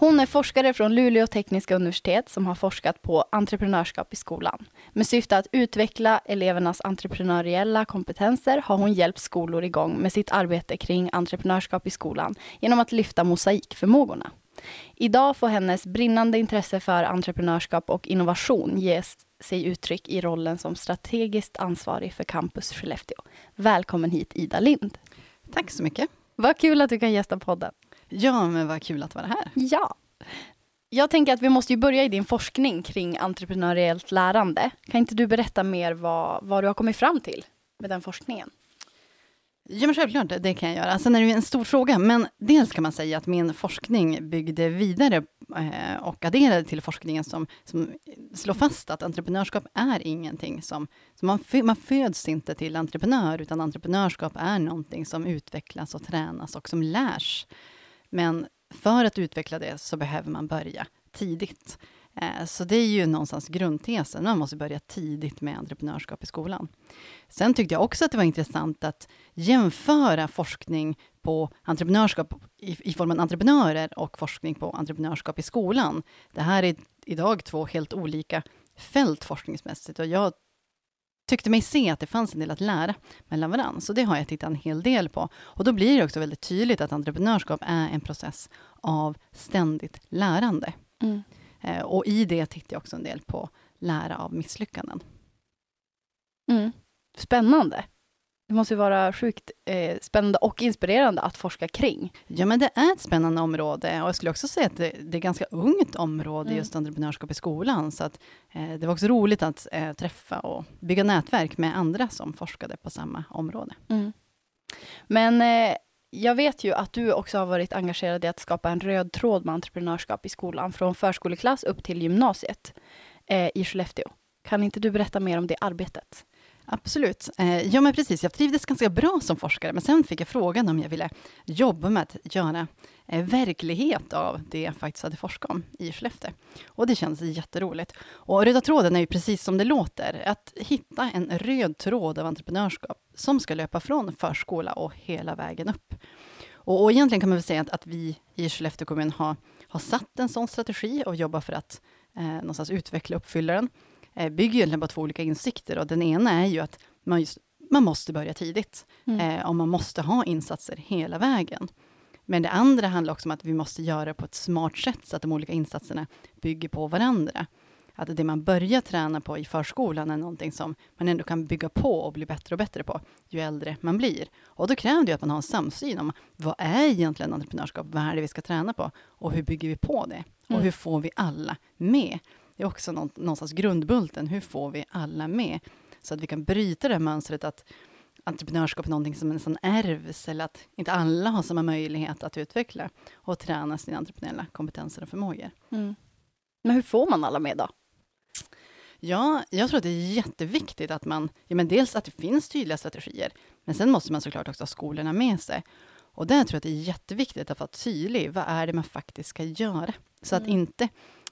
Hon är forskare från Luleå tekniska universitet som har forskat på entreprenörskap i skolan. Med syfte att utveckla elevernas entreprenöriella kompetenser har hon hjälpt skolor igång med sitt arbete kring entreprenörskap i skolan genom att lyfta mosaikförmågorna. Idag får hennes brinnande intresse för entreprenörskap och innovation ge sig uttryck i rollen som strategiskt ansvarig för Campus Skellefteå. Välkommen hit Ida Lind. Tack så mycket. Vad kul att du kan gästa podden. Ja, men vad kul att vara här. Ja. Jag tänker att vi måste ju börja i din forskning kring entreprenöriellt lärande. Kan inte du berätta mer vad, vad du har kommit fram till med den forskningen? Ja, men självklart, det kan jag göra. Sen är det en stor fråga, men dels kan man säga att min forskning byggde vidare eh, och adderade till forskningen som, som slår fast att entreprenörskap är ingenting som... som man, man föds inte till entreprenör, utan entreprenörskap är någonting som utvecklas och tränas och som lärs. Men för att utveckla det så behöver man börja tidigt. Eh, så det är ju någonstans grundtesen. Man måste börja tidigt med entreprenörskap i skolan. Sen tyckte jag också att det var intressant att jämföra forskning på entreprenörskap i, i formen entreprenörer och forskning på entreprenörskap i skolan. Det här är idag två helt olika fält forskningsmässigt och jag tyckte mig se att det fanns en del att lära mellan varandra. Så det har jag tittat en hel del på. Och då blir det också väldigt tydligt att entreprenörskap är en process av ständigt lärande. Mm. Eh, och i det tittar jag också en del på lära av misslyckanden. Mm. Spännande. Det måste vara sjukt eh, spännande och inspirerande att forska kring. Ja, men det är ett spännande område och jag skulle också säga att det, det är ganska ungt område, mm. just entreprenörskap i skolan. Så att, eh, det var också roligt att eh, träffa och bygga nätverk med andra som forskade på samma område. Mm. Men eh, jag vet ju att du också har varit engagerad i att skapa en röd tråd med entreprenörskap i skolan, från förskoleklass upp till gymnasiet eh, i Skellefteå. Kan inte du berätta mer om det arbetet? Absolut. Eh, ja, men precis. Jag trivdes ganska bra som forskare, men sen fick jag frågan om jag ville jobba med att göra eh, verklighet av det jag faktiskt hade forskat om i Skellefteå. Och det kändes jätteroligt. Och röda tråden är ju precis som det låter, att hitta en röd tråd av entreprenörskap som ska löpa från förskola och hela vägen upp. Och, och egentligen kan man väl säga att, att vi i Skellefteå kommun har, har satt en sån strategi och jobbar för att eh, någonstans utveckla och uppfylla den bygger egentligen på två olika insikter. Och den ena är ju att man, just, man måste börja tidigt. Mm. Eh, och man måste ha insatser hela vägen. Men det andra handlar också om att vi måste göra det på ett smart sätt, så att de olika insatserna bygger på varandra. Att det man börjar träna på i förskolan är någonting som man ändå kan bygga på och bli bättre och bättre på, ju äldre man blir. Och då kräver det att man har en samsyn om vad är egentligen entreprenörskap? Vad är det vi ska träna på? Och hur bygger vi på det? Och mm. hur får vi alla med? Det är också någonstans grundbulten. Hur får vi alla med? Så att vi kan bryta det här mönstret att entreprenörskap är någonting som nästan ärvs, eller att inte alla har samma möjlighet att utveckla och träna sina entreprenöriella kompetenser och förmågor. Mm. Men hur får man alla med då? Ja, jag tror att det är jätteviktigt att man, ja men dels att det finns tydliga strategier, men sen måste man såklart också ha skolorna med sig. Och där tror jag att det är jätteviktigt att vara tydlig. Vad är det man faktiskt ska göra? Så mm. att inte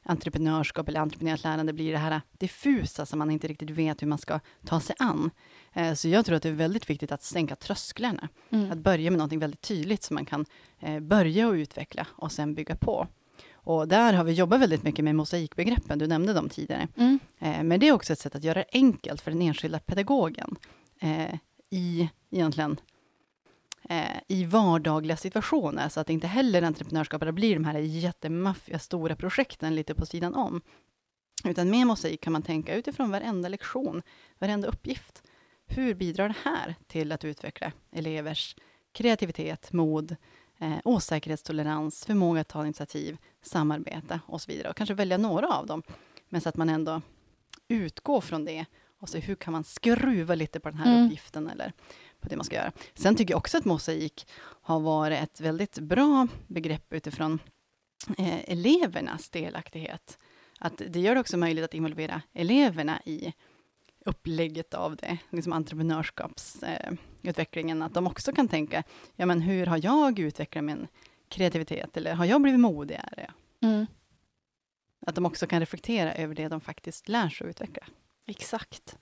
entreprenörskap eller entreprenöriellt lärande blir det här diffusa, som man inte riktigt vet hur man ska ta sig an. Eh, så jag tror att det är väldigt viktigt att sänka trösklarna. Mm. Att börja med något väldigt tydligt, som man kan eh, börja och utveckla och sen bygga på. Och där har vi jobbat väldigt mycket med mosaikbegreppen, du nämnde dem tidigare. Mm. Eh, men det är också ett sätt att göra det enkelt för den enskilda pedagogen i egentligen i vardagliga situationer, så att inte heller entreprenörskapare blir de här jättemaffiga stora projekten lite på sidan om. Utan med mosaik kan man tänka utifrån varenda lektion, varenda uppgift. Hur bidrar det här till att utveckla elevers kreativitet, mod, eh, osäkerhetstolerans, förmåga att ta initiativ, samarbeta och så vidare. Och kanske välja några av dem, men så att man ändå utgår från det och se hur kan man skruva lite på den här mm. uppgiften eller på det man ska göra. Sen tycker jag också att mosaik har varit ett väldigt bra begrepp utifrån eh, elevernas delaktighet. Att det gör det också möjligt att involvera eleverna i upplägget av det, liksom entreprenörskapsutvecklingen, eh, att de också kan tänka, ja men hur har jag utvecklat min kreativitet, eller har jag blivit modigare? Mm. Att de också kan reflektera över det de faktiskt lär sig att utveckla. Exakt.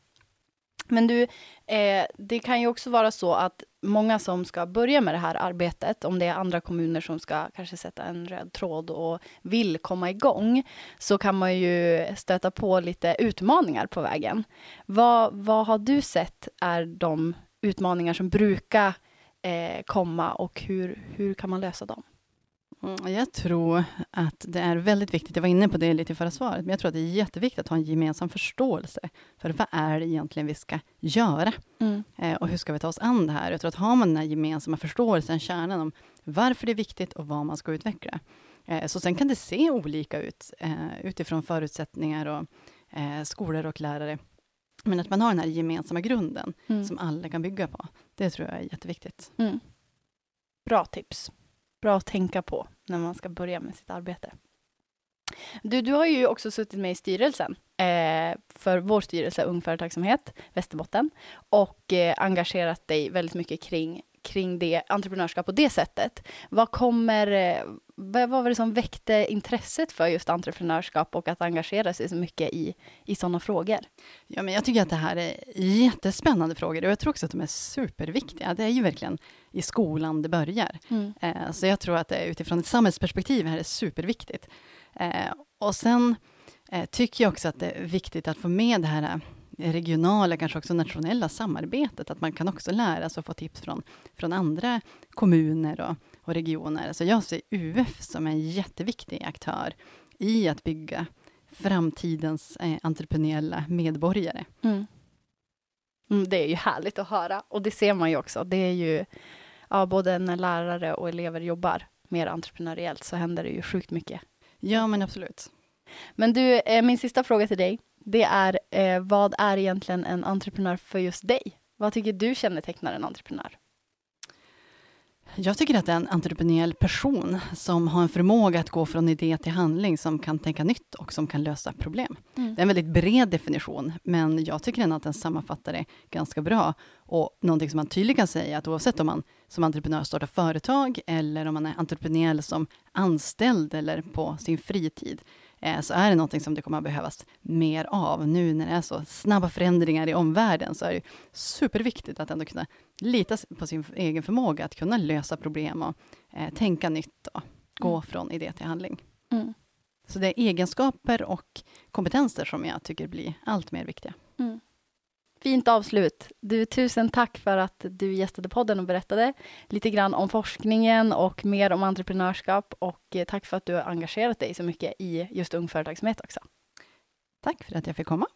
Men du, eh, det kan ju också vara så att många som ska börja med det här arbetet, om det är andra kommuner som ska kanske sätta en röd tråd och vill komma igång, så kan man ju stöta på lite utmaningar på vägen. Vad, vad har du sett är de utmaningar som brukar eh, komma och hur, hur kan man lösa dem? Mm, jag tror att det är väldigt viktigt, jag var inne på det lite i förra svaret, men jag tror att det är jätteviktigt att ha en gemensam förståelse för vad är det egentligen vi ska göra? Mm. Eh, och hur ska vi ta oss an det här? Jag tror att har man den här gemensamma förståelsen, kärnan om varför det är viktigt och vad man ska utveckla. Eh, så sen kan det se olika ut eh, utifrån förutsättningar och skolor och lärare. Men att man har den här gemensamma grunden mm. som alla kan bygga på, det tror jag är jätteviktigt. Mm. Bra tips bra att tänka på när man ska börja med sitt arbete. Du, du har ju också suttit med i styrelsen eh, för vår styrelse Ung Företagsamhet Västerbotten och eh, engagerat dig väldigt mycket kring, kring det entreprenörskap på det sättet. Vad kommer, eh, vad var det som väckte intresset för just entreprenörskap och att engagera sig så mycket i, i sådana frågor? Ja, men jag tycker att det här är jättespännande frågor och jag tror också att de är superviktiga. Det är ju verkligen i skolan det börjar. Mm. Eh, så jag tror att det utifrån ett samhällsperspektiv här är superviktigt. Eh, och sen eh, tycker jag också att det är viktigt att få med det här regionala, kanske också nationella samarbetet, att man kan också lära sig och få tips från, från andra kommuner och, och regioner. Så jag ser UF som en jätteviktig aktör i att bygga framtidens eh, entreprenöriella medborgare. Mm. Mm, det är ju härligt att höra och det ser man ju också. Det är ju ja, både när lärare och elever jobbar mer entreprenöriellt så händer det ju sjukt mycket. Ja, men absolut. Men du, eh, min sista fråga till dig, det är eh, vad är egentligen en entreprenör för just dig? Vad tycker du kännetecknar en entreprenör? Jag tycker att det är en entreprenöriell person som har en förmåga att gå från idé till handling, som kan tänka nytt och som kan lösa problem. Mm. Det är en väldigt bred definition, men jag tycker ändå att den sammanfattar det ganska bra. Och någonting som man tydligt kan säga, att oavsett om man som entreprenör startar företag, eller om man är entreprenör som anställd eller på sin fritid, Eh, så är det någonting som det kommer att behövas mer av. Nu när det är så snabba förändringar i omvärlden, så är det superviktigt att ändå kunna lita på sin egen förmåga att kunna lösa problem och eh, tänka nytt och gå mm. från idé till handling. Mm. Så det är egenskaper och kompetenser som jag tycker blir allt mer viktiga. Mm. Fint avslut. Du, tusen tack för att du gästade podden och berättade lite grann om forskningen och mer om entreprenörskap och eh, tack för att du har engagerat dig så mycket i just ung företagsamhet också. Tack för att jag fick komma.